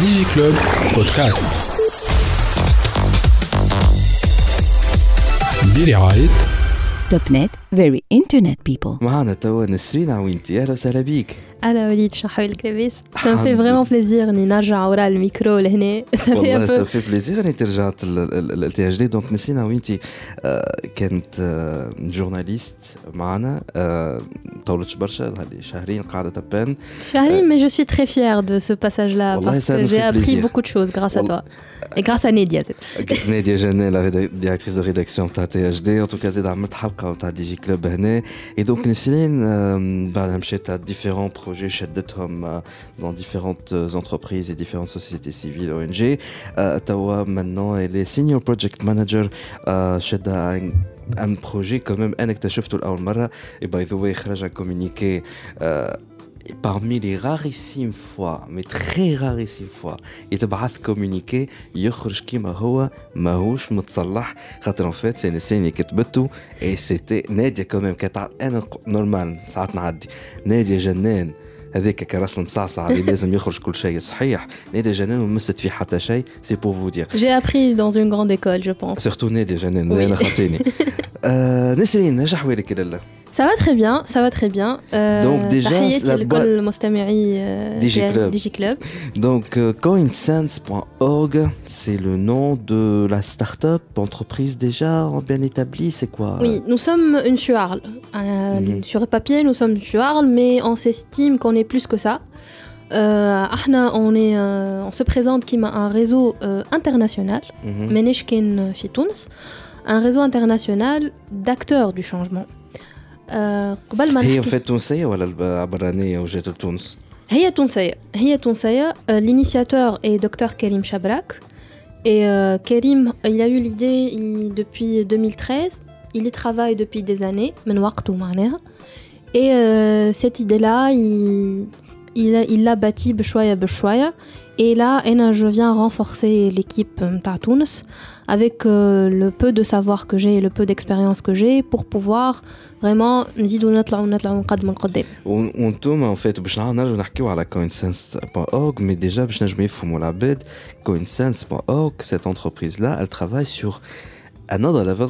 DigiClub بودكاست برعاية توب نت very internet people معنا توا نسرين عوينتي اهلا وسهلا بيك اهلا وليد شو حوالك لاباس سا الحمد في فريمون بليزير اني نرجع ورا الميكرو لهنا سا في والله ان سا بو في بليزير اني ترجعت التي اتش دي دونك نسرين عوينتي آه، كانت آه، جورناليست معنا آه، طولتش برشا هذه شهرين قاعده تبان شهرين mais je suis très fière de ce passage là والله parce ça que nous j'ai fait appris plaisir. beaucoup de choses grâce à والله. toi et grâce à Nedia c'est- نادية جنة لا ديريكتريس دو ريداكسيون تاع تي اش دي ان توكا زيد عملت حلقه تاع دي جي كلوب هنا اي دونك نسرين آم، بعدها مشيت à ديفيرون بروجي شدتهم dans différentes entreprises et différentes sociétés civiles ONG آه، توا maintenant elle est senior project manager آه، شادة un un projet quand même انا اكتشفته لاول مره et by the way خرج un communiqué آه، Parmi les rarissimes fois mais très rarissimes fois يتبعث كومونيكي يخرج كيما هو ماهوش متصلح خاطر ان فيت سي نسيان اللي كتبته اي سيتي ناديه كوميم كانت ع- أنا نورمال ساعات نعدي ناديه جنان هذاك كراس المصعصع اللي لازم يخرج كل شيء صحيح. ناديه جنان وما مست فيه حتى شيء سي بور فو دير j'ai appris dans une grande école je pense. سيرتو ناديه جنان. أنا خاطيني. آه نسرين اش احوالك لالا Ça va très bien, ça va très bien. Euh, Donc déjà, euh, DigiClub. DigiClub. Donc euh, coinsense.org, c'est le nom de la start-up, entreprise déjà bien établie, c'est quoi Oui, euh nous sommes une suarle. Mhm. Sur le papier, nous sommes une suarle, mais on s'estime qu'on est plus que ça. Euh, on, on se présente comme un réseau international, mmh. un réseau international d'acteurs du changement. Euh, قبل ما هي نحكي- في تونسية ولا الب- عبرانية وجات لتونس؟ هي تونسية هي تونسية Euh, l'initiateur est docteur Karim Chabrak et euh, Karim il a eu l'idée il- depuis 2013 il y travaille depuis des années من وقته معناها et euh, cette idée là il il a- il l'a bâti بشوية بشوية et là, je viens renforcer l'équipe euh, Tunis avec euh, le peu de savoir que j'ai et le peu d'expérience que j'ai pour pouvoir vraiment On tombe en fait, coinsense.org, mais déjà, cette entreprise-là, elle travaille sur un autre level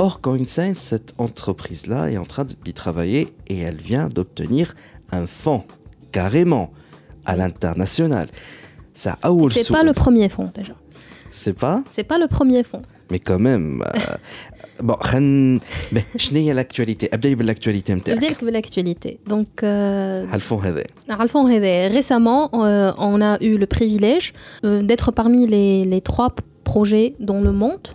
Or, Coinsign, cette entreprise-là, est en train d'y travailler et elle vient d'obtenir un fonds, carrément, à l'international. Ça a C'est pas le premier fonds, déjà. C'est pas? C'est pas le premier fonds. Mais quand même. Euh, bon, je n'ai l'actualité. Abdel l'actualité. Abdel l'actualité. Donc. Euh, Alphon Révé. Récemment, euh, on a eu le privilège euh, d'être parmi les, les trois projets dans le monde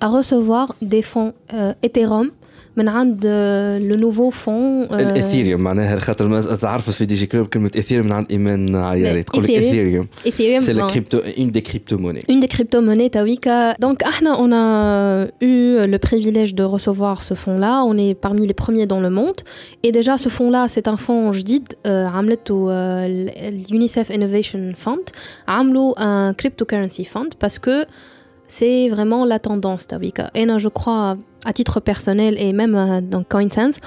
à recevoir des fonds euh, Ethereum من عند euh, le nouveau fonds euh, الاثيريوم معناها خاطر ما تعرفت في دي جي كلوب كلمه اثيريوم من عند ايمان عياري تقول لك إثيريوم. اثيريوم Ethereum سي لا non. كريبتو اون دي كريبتو موني une des crypto-monnaies Tawika. Donc, ahna, on a eu le privilège de recevoir ce fonds-là. On est parmi les premiers dans le monde. Et déjà, ce fonds-là, c'est un fonds جديد euh, عملته euh, l'UNICEF Innovation Fund. عملوا un cryptocurrency fund parce que c'est vraiment la tendance. Et je crois, à titre personnel et même euh, dans CoinSense,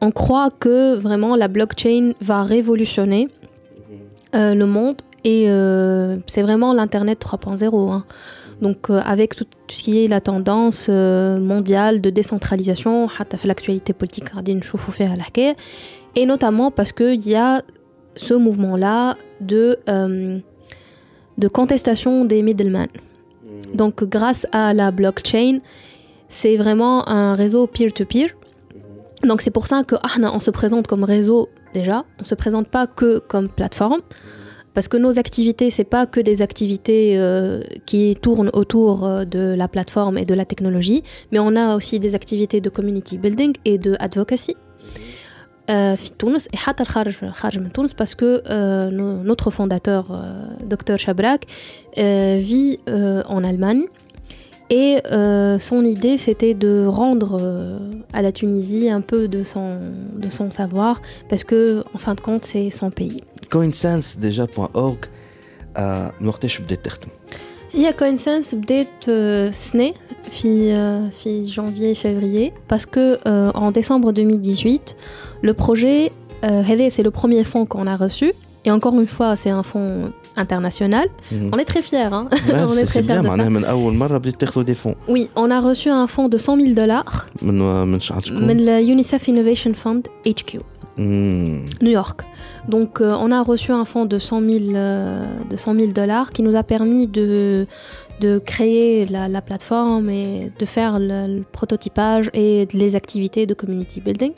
on croit que vraiment la blockchain va révolutionner mhm. euh, le monde et euh, c'est vraiment l'Internet 3.0. Hein. Mhm. Donc avec tout, ce qui est la tendance mondiale de décentralisation, l'actualité politique, mhm. et notamment parce qu'il y a ce mouvement-là de, de contestation des middlemen. Donc grâce à la blockchain, c'est vraiment un réseau peer-to-peer. Donc c'est pour ça que ahna, on se présente comme réseau déjà, on se présente pas que comme plateforme. Parce que nos activités, c'est pas que des activités euh, qui tournent autour euh, de la plateforme et de la technologie, mais on a aussi des activités de community building et de advocacy. Euh, في تونس et حتى الخارج خارج من تونس parce que euh, no- notre fondateur euh, Dr Chabrak euh, vit euh, en Allemagne Et euh, son idée, c'était de rendre euh, à la Tunisie un peu de son, de son savoir, parce que, en fin de compte, c'est son pays. CoinSense déjà.org, euh, وقتاش بدات تخدم؟ هي كوينسنس بدات سنة في في janvier février parce que euh, en décembre 2018 le projet euh, c'est le premier fonds qu'on a reçu et encore une fois c'est un fonds international. On est très fiers. Hein on est très fiers. De fonds. Oui, on a reçu un fonds de 100 000 dollars. de UNICEF Innovation Fund HQ. Hmm. New York. Donc, euh, on a reçu un fonds de 100 000, euh, de 100 000 dollars qui nous a permis de, de créer la, la plateforme et de faire le, le, prototypage et les activités de community building.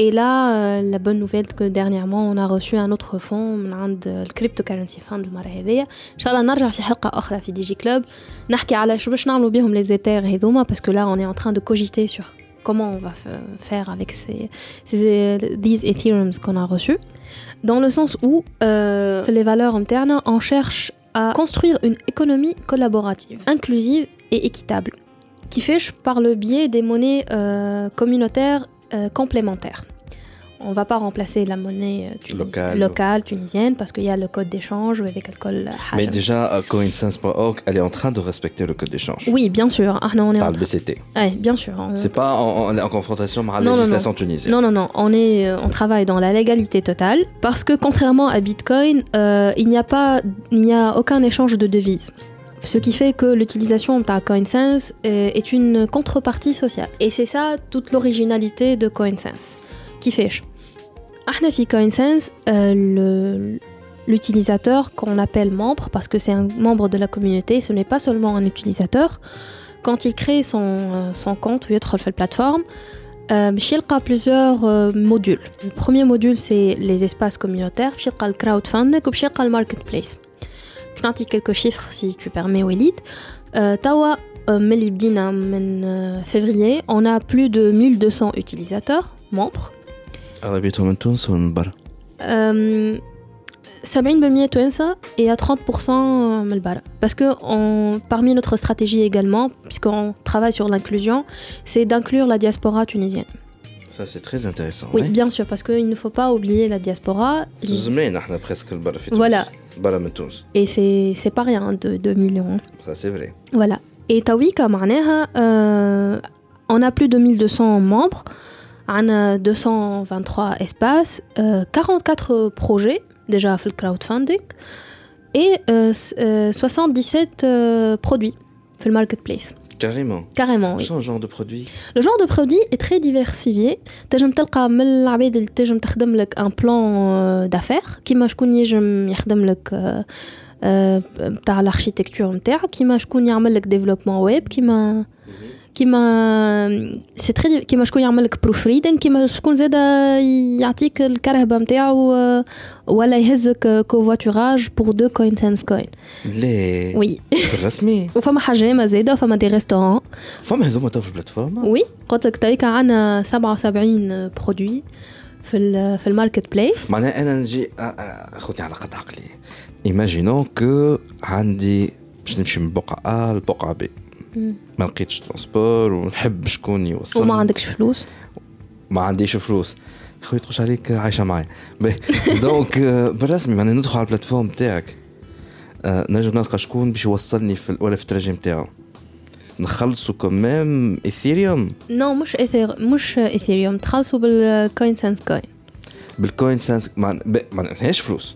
Et là, euh, la bonne nouvelle que dernièrement, on a reçu un autre fonds, le Cryptocurrency Fund المرة هذيا. إن شاء الله نرجع في حلقة أخرى في ديجي كلوب نحكي على شو باش نعملوا بهم les éthers هذوما parce que là, on est en train de cogiter sur comment on va faire avec ces, ces these Ethereums qu'on a reçus. Dans le sens où euh, les valeurs internes, on cherche à construire une économie collaborative, inclusive et équitable, qui fait par le biais des monnaies euh, communautaires euh, complémentaires. On ne va pas remplacer la monnaie euh, locale. tunisienne parce qu'il y a le code d'échange avec le code. Mais déjà, CoinSense.org, elle est en train de respecter le code d'échange. Oui, bien sûr. Ah, non, on est Par en le BCT. Ouais, bien sûr. On... C'est pas en, en, en, confrontation avec la Non, législation non. tunisienne. Non, non, non. On, est, euh, on travaille dans la légalité totale parce que contrairement à Bitcoin, euh, il n'y a pas, il n'y a aucun échange de devises. Ce qui fait que l'utilisation de CoinSense est, est une contrepartie sociale. Et c'est ça toute l'originalité de CoinSense. Qui fait احنا في CoinSense euh, l'utilisateur qu'on appelle membre parce que c'est un membre de la communauté ce n'est pas seulement un utilisateur quand il crée son, euh, son compte ou يدخل في plateforme باش يلقى plusieurs euh, modules le premier module c'est les espaces communautaires باش يلقى le crowdfunding وباش يلقى le marketplace باش نعطيك quelques chiffres si tu permets Walid euh, توا ملي بدينا من février on a plus de 1200 utilisateurs membres أغلبيتهم من تونس ومن برا 70% توانسة et à 30% من البرا parce que on, parmi notre stratégie également puisqu'on travaille sur l'inclusion c'est d'inclure la diaspora tunisienne Ça, c'est très intéressant. oui ouais. bien sûr parce qu'il ne faut pas oublier la diaspora زمان احنا presque البرا في تونس. Voilà. برا من تونس. et c'est c'est pas rien de 2 millions Ça, c'est vrai. voilà et Tawika معناها euh, on a plus de 1200 membres on a 223 espaces euh, 44 projets déjà في crowdfunding et euh, euh, 77 euh, produits في le marketplace Carrément. carrément oui. Quel genre de produit Le genre de produit est très diversifié. تنجم تلقى من العباد اللي تنجم تخدم لك ان بلان دافير كيما شكون ينجم يخدم لك آه، آه، بتاع الاركيتكتور نتاعك كيما شكون يعمل لك ديفلوبمون ويب كيما كيما سي تري كيما شكون يعمل لك بروف ريدنج كيما شكون زادا يعطيك الكرهبة نتاعو ولا يهزك كوفاتوراج بور دو كوين سنس كوين لا وي بالرسمي وفما حجامه زاده وفما دي ريستورون فما هذوما تو في البلاتفورم. وي قلت لك تويكا عندنا 77 برودوي في في الماركت بليس معناها أنا نجي آه، آه، خذني على قد عقلي. ايماجينون كو عندي باش نمشي من البقعه ا للبقعه بي ما لقيتش ترونسبور ونحب شكون يوصل وما عندكش فلوس؟ ما عنديش فلوس. خويا تخش عليك عايشة معايا. دونك آه، بالرسمي معناها ندخل على البلاتفورم تاعك آه، نجم نلقى شكون باش يوصلني في ولا في التراجي نتاعو نخلصوا كومام ايثيريوم نو مش إثير مش ايثيريوم تخلصوا بالكوين سنس كوين بالكوين سانس ما نعطيهاش فلوس.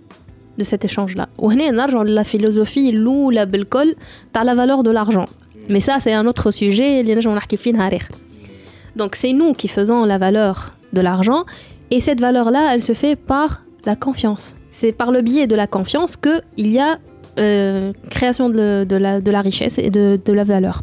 de cet échange là وهنا نرجع للا philosophie الاولى بالكل تاع la valeur de l'argent mais ça c'est un autre sujet اللي نجم نحكي فيه نهار اخر donc c'est nous qui faisons la valeur de l'argent et cette valeur là elle se fait par la confiance c'est par le biais de la confiance que il y a euh, création de, de la, de la richesse et de, de la valeur.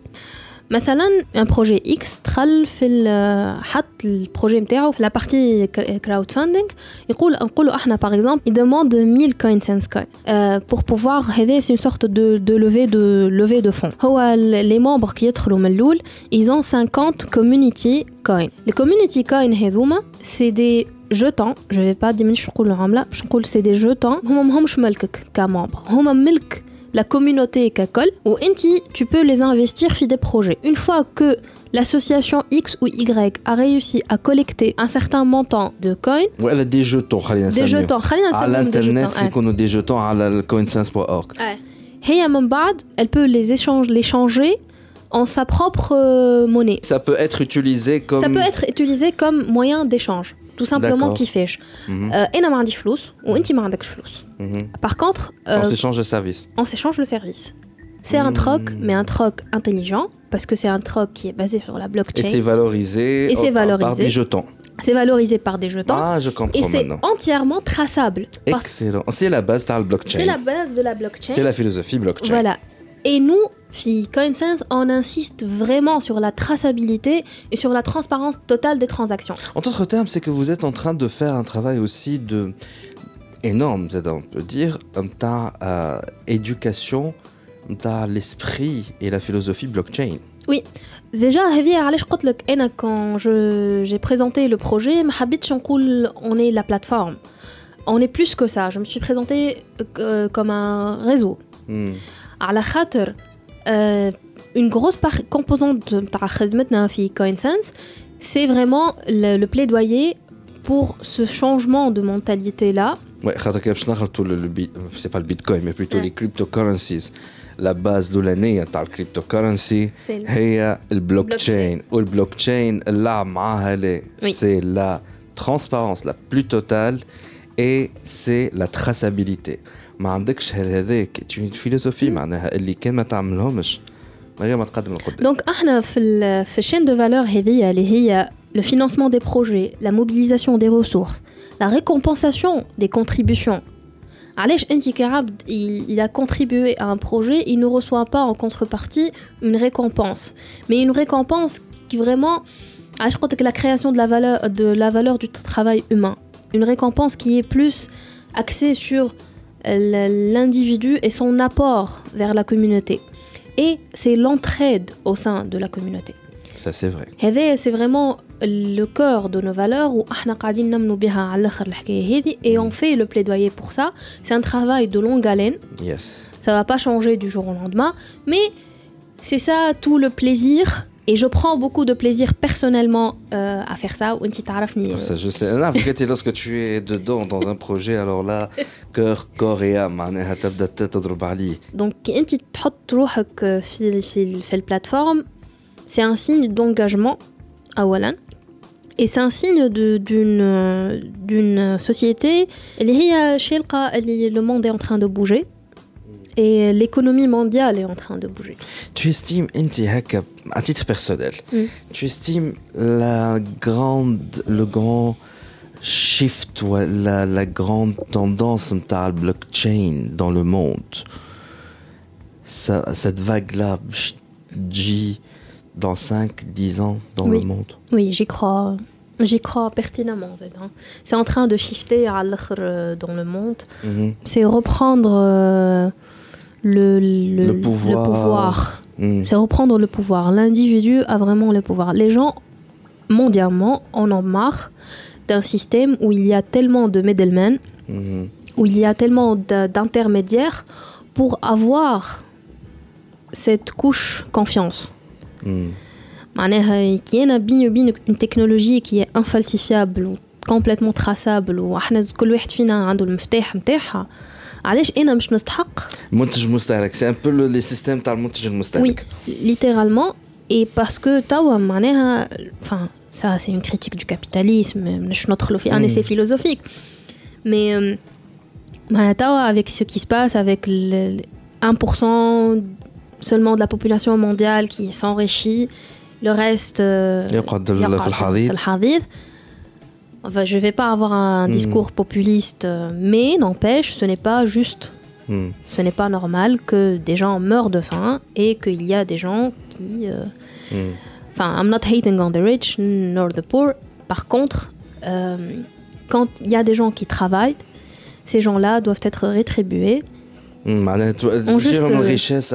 مثلا un projet X دخل في ال- حط البروجي نتاعو في la partie crowd funding يقول نقولوا احنا par exemple il demande 1000 coins and coin euh, pour pouvoir هذا c'est une sorte de, de levée de levée de fonds هو ال- les membres qui يدخلوا من الاول ils ont 50 community coins les community coins هذوما c'est des jetons je vais pas diminuer باش نقول العملة باش نقول c'est des jetons هما ماهمش ملكك كممبر هما ملك la communauté CACOL, ou Enti, tu peux les investir sur des projets. Une fois que l'association X ou Y a réussi à collecter un certain montant de coins. Ouais, elle a des jetons, des jetons, à l'internet, c'est qu'on a des jetons à la coinsense.org. Et à elle peut les échanger, les changer en sa propre euh, monnaie. Ça peut être utilisé comme. Ça peut être utilisé comme moyen d'échange tout simplement D'accord. كيفاش Mhm, آه، انا ما عنديش فلوس وانت ما عندكش فلوس mhm. par contre On euh, s'échange de services. on s'échange le service. C'est un troc, Hmm. mais un troc intelligent, parce que c'est un troc qui est basé sur la Et blockchain. c'est valorisé, Et c'est au- par valorisé. des jetons. C'est valorisé par des jetons. Ah, je et comprends c'est maintenant. entièrement traçable. Parce que Excellent. C'est la base de blockchain. c'est la base de la blockchain. C'est la philosophie blockchain. Voilà. Et nous, filles CoinSense, on insiste vraiment sur la traçabilité et sur la transparence totale des transactions. En d'autres termes, c'est que vous êtes en train de faire un travail aussi de énorme, on peut dire, ta euh, éducation, ta l'esprit et la philosophie blockchain. Oui. Déjà, quand j'ai présenté le projet, on est la plateforme. On est plus que ça. Je me suis présenté euh, comme un réseau. Hmm. على خاطر euh, une grosse par- composante تاع خدمتنا في CoinSense c'est vraiment le, le plaidoyer pour ce changement de mentalité là Ouais, خاطر كي باش نخلطوا le, le bit- c'est pas le bitcoin, mais plutôt Ouais. les cryptocurrencies. La base de l'année تاع الكريبتوكرنسي c'est le- هي البلوكتشين والبلوكتشين اللعب معاها ليه Oui. c'est la transparence la plus totale et c'est la traçabilité ما عندكش هذاك une philosophie معناها اللي كان ما تعملهمش ما غير ما تقدم لقدام Donc احنا في ال في chaîne de valeur هذه اللي هي le financement des projets, la mobilisation des ressources, la récompensation des contributions. علاش انت كعبد il, il a contribué à un projet, il ne reçoit pas en contrepartie une récompense, mais une récompense qui vraiment علاش قلت لك la création de la valeur de la valeur du travail humain, une récompense qui est plus axée sur euh, l'individu et son apport vers la communauté. Et c'est l'entraide au sein de la communauté. Ça, c'est vrai. C'est vraiment le cœur de nos valeurs où et on fait le plaidoyer pour ça. C'est un travail de longue haleine. Yes. Ça va pas changer du jour au lendemain, mais c'est ça tout le plaisir et je prends beaucoup de plaisir personnellement euh, à faire ça. Ah, ça je sais. Ah, là, lorsque tu es dedans dans un projet, alors là, cœur, corps et âme, hein, hein, Donc, tu fais la plateforme, c'est un signe d'engagement à Wallan. Et c'est un signe euh, d'une société. Le monde est en train de bouger et l'économie mondiale est en train de bouger. Tu estimes, à titre personnel, Mm. tu estimes la grande, le grand shift, ou la, la grande tendance de la blockchain dans le monde, ça- cette vague-là, dans 5, 10 ans dans Oui. le monde? Oui, j'y crois. J'y crois pertinemment, hein. C'est en train de shifter euh, dans le monde. Mhm. C'est reprendre euh, le, pouvoir. Hmm. C'est reprendre le pouvoir. L'individu a vraiment le pouvoir. Les gens, mondialement, en ont marre d'un système où il y a tellement de middlemen, hmm. où il y a tellement d'intermédiaires pour avoir cette couche confiance. Mmh. Qui est une technologie qui est infalsifiable, complètement traçable, où tout ah, le monde hein, a le علاش انا مش نستحق منتج مستهلك c'est un peu le- les systèmes تاع المنتج Oui, المستهلك littéralement. Et parce que توا معناها enfin ça c'est une critique du capitalisme مش ندخلوا في un Mm. essai philosophique mais euh, معناها توا avec ce qui se passe avec le, le 1% seulement de la population mondiale qui s'enrichit le reste euh, يقعد ال- يقعد في الحضيض في الحضيض. Enfin, je vais pas avoir un Mm. discours populiste, euh, mais n'empêche, ce n'est pas juste Mm. ce n'est pas normal que des gens meurent de faim et qu'il y a des gens qui, euh, Enfin, I'm not hating on the rich nor the poor. Par contre, euh, quand il y a des gens qui travaillent, ces gens-là doivent être rétribués معناها euh, الريشيس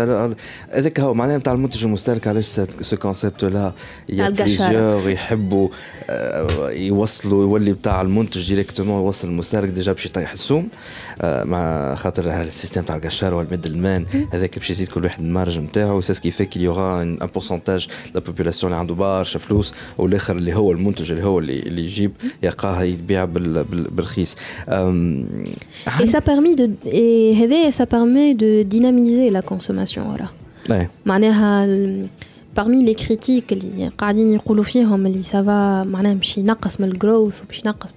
هذاك هو معناها نتاع المنتج المستهلك علاش سو كونسيبت لا يا. بليزيور يحبوا آه، يوصلوا يولي بتاع المنتج ديريكتومون يوصل المستهلك ديجا باش يطيح السوم آه، مع خاطر السيستم تاع القشارة والمد المان هذاك باش يزيد كل واحد المارج نتاعو سي سكي في كيل يوغا ان بورسونتاج لا بوبولاسيون اللي عنده برشا فلوس والآخر اللي هو المنتج اللي هو اللي, اللي يجيب يلقاه يبيع بال- بال- بالرخيص Et ça permet de et ça permet permet de dynamiser la consommation. Voilà. Ouais. Euh, parmi les critiques, les ça va growth,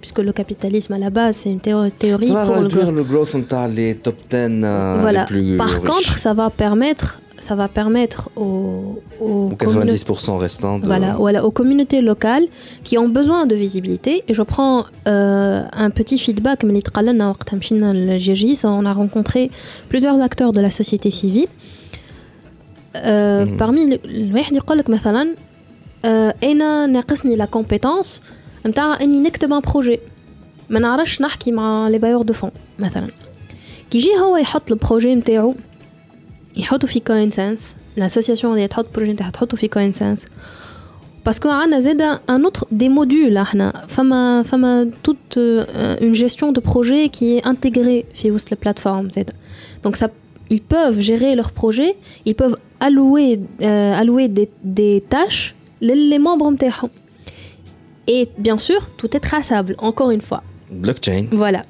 puisque le capitalisme à la base c'est une théorie. Ça va pour réduire le growth, le growth les top 10 euh, voilà. les plus Par riches. contre, ça va permettre ça va permettre aux, aux Ou communautés- 90% restants de... Voilà, voilà, aux communautés locales qui ont besoin de visibilité. Et je prends euh, un petit feedback. من اللي تقال لنا وقتها مشينا للجيجيس. On a rencontré plusieurs acteurs de la société civile. Euh, Mhm. Parmi ال- الواحد يقول لك مثلا آه، انا ناقصني لا كومبيتونس نتاع اني نكتب ان بروجي ما نعرفش نحكي مع لي بايور دو فون مثلا كي يجي هو يحط البروجي نتاعو يحطوا في كوين سنس لاسوسياسيون اللي تحط بروجي نتاعها تحطوا في كوين سنس باسكو عندنا زاد ان اوتر دي موديول احنا فما فما توت اون جيستيون دو بروجي كي انتيغري في وسط البلاتفورم زاد دونك ça ils peuvent gérer leur projet ils peuvent allouer euh, allouer des, des tâches les membres نتاعهم et bien sûr tout est traçable encore une fois blockchain voilà donc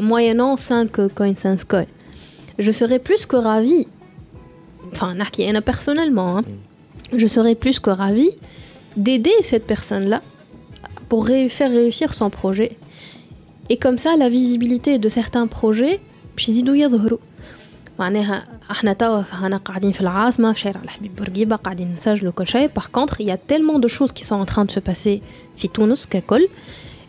moyennant 5 coins 5 coins je serais plus que ravie enfin نحكي أنا personnellement hein, je serais plus que ravie d'aider cette personne là pour ré- faire réussir son projet et comme ça la visibilité de certains projets باش يزيدوا يظهروا معناها احنا توا هنا قاعدين في العاصمه في شارع الحبيب بورقيبه قاعدين نسجلوا كل شيء باغ كونتر il y a tellement de choses qui sont en train de se passer في تونس ككل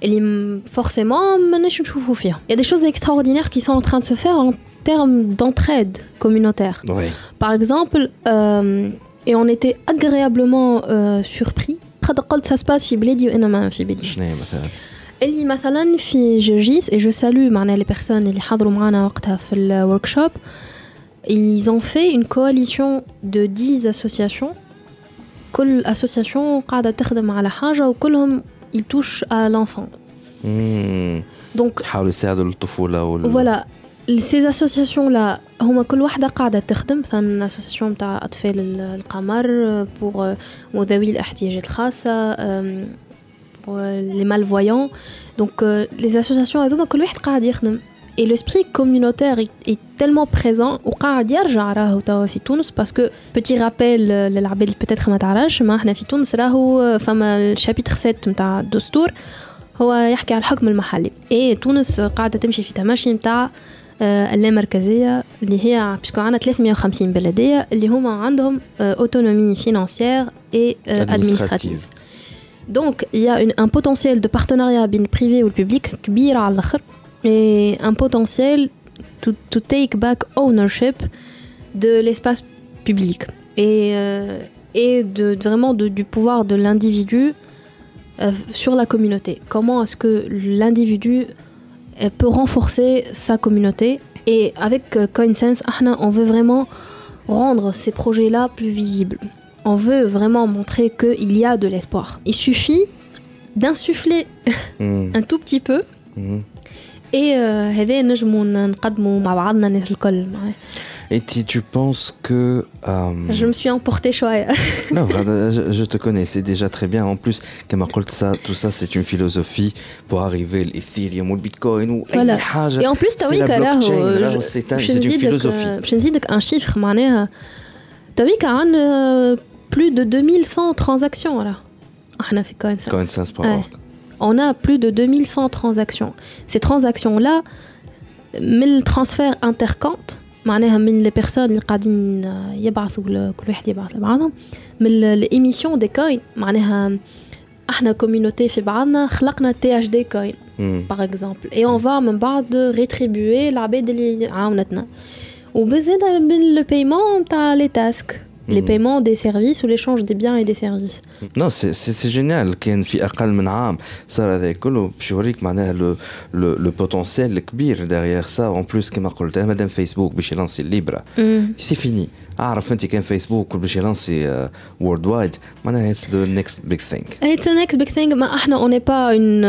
اللي م- forcément ماناش نشوفوا فيها il y a des choses extraordinaires qui sont en train de se faire en termes d'entraide communautaire oui par exemple euh, et on était agréablement euh, surpris قد قلت ça se passe في بلادي وانا ما في بلادي شنو هي مثلا اللي مثلا في جرجيس et je salue معناها les personnes اللي حضروا معنا وقتها في الوركشوب ils ont fait une coalition de 10 associations كل association قاعدة تخدم على حاجة وكلهم ils touchent à l'enfant مم. donc يحاولوا يساعدوا الطفوله وال... voilà ces associations là هما كل واحدة قاعدة تخدم مثلا association متاع أطفال ال- القمر pour euh, ذوي الاحتياجات الخاصة euh, pour euh, les malvoyants donc euh, les associations هذوما كل واحد قاعد يخدم et l'esprit communautaire est, est tellement présent وقاعد يرجع راهو توا في تونس باسكو بتي رابيل للعباد اللي بتاتخ ما تعرفش ما احنا في تونس راهو فما الشابيتر 7 نتاع الدستور هو يحكي على الحكم المحلي ايه تونس قاعده تمشي في تماشي نتاع آه، اللامركزيه اللي هي باسكو عندنا 350 بلديه اللي هما عندهم اوتونومي فينانسيير اي ادمنستراتيف Donc, il y a une- un potentiel de partenariat bien privé ou le public كبير على الآخر et un potentiel to, to take back ownership de l'espace public et, euh, et de, vraiment de, du pouvoir de l'individu euh, sur la communauté. Comment est-ce que l'individu euh, peut renforcer sa communauté? Et avec CoinSense, on veut vraiment rendre ces projets-là plus visibles. On veut vraiment montrer qu'il y a de l'espoir. Il suffit d'insuffler mmh. un tout petit peu. Mmh. Et Et tu, penses que... Euh, je me suis emportée choix. non, je, te connais, c'est déjà très bien. En plus, ça, tout ça, c'est une philosophie pour arriver l'Ethereum ou le Bitcoin ou voilà. Et en plus, tu as vu que c'est une un chiffre, euh, tu as vu qu'il a euh, plus de 2100 transactions. Voilà. Ah, on a fait on a plus de 2100 transactions. Ces transactions-là, 1000 transferts intercomptes, معناها من les personnes اللي قاعدين يبعثوا كل واحد يبعث لبعضهم من l'émission des coins معناها احنا كوميونيتي في بعضنا خلقنا تي اش دي كوين باغ اكزومبل اي اون فا من بعد ريتريبيوي العباد اللي عاونتنا وبزيد باللو بايمون تاع لي تاسك les paiements des services ou l'échange des biens et des services. Non, c'est génial. كان في أقل من عام صار هذا كله باش يوريك معناها لو لو لو بوتونسيال الكبير derrière ça. En plus كما قلت مادام فيسبوك باش يلانسي الليبرا سي فيني اعرف انت كان فيسبوك باش يلانسي وورد وايد معناها اتس ذا نيكست بيج ثينج It's the next big thing. ما احنا on n'est pas une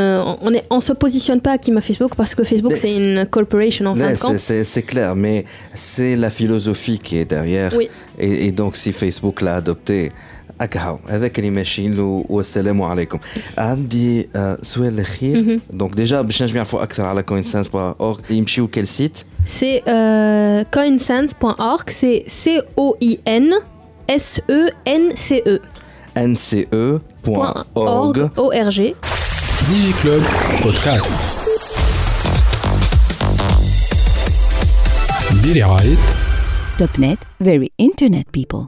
on est on se positionne pas qui m'a Facebook parce que Facebook c'est une corporation en fin de compte. C'est c'est clair mais c'est la philosophie qui est derrière Oui. et, et donc si Facebook l'a adopté هكا هذاك اللي ماشيين له والسلام عليكم عندي آه، سؤال الاخير دونك ديجا باش نجم يعرفوا اكثر على كوينسانس اورg يمشيو كل سيت C'est euh, coinsense.org, c'est C-O-I-N-S-E-N-C-E. N-C-E.org. Digiclub Podcast. Billy Topnet, very internet people.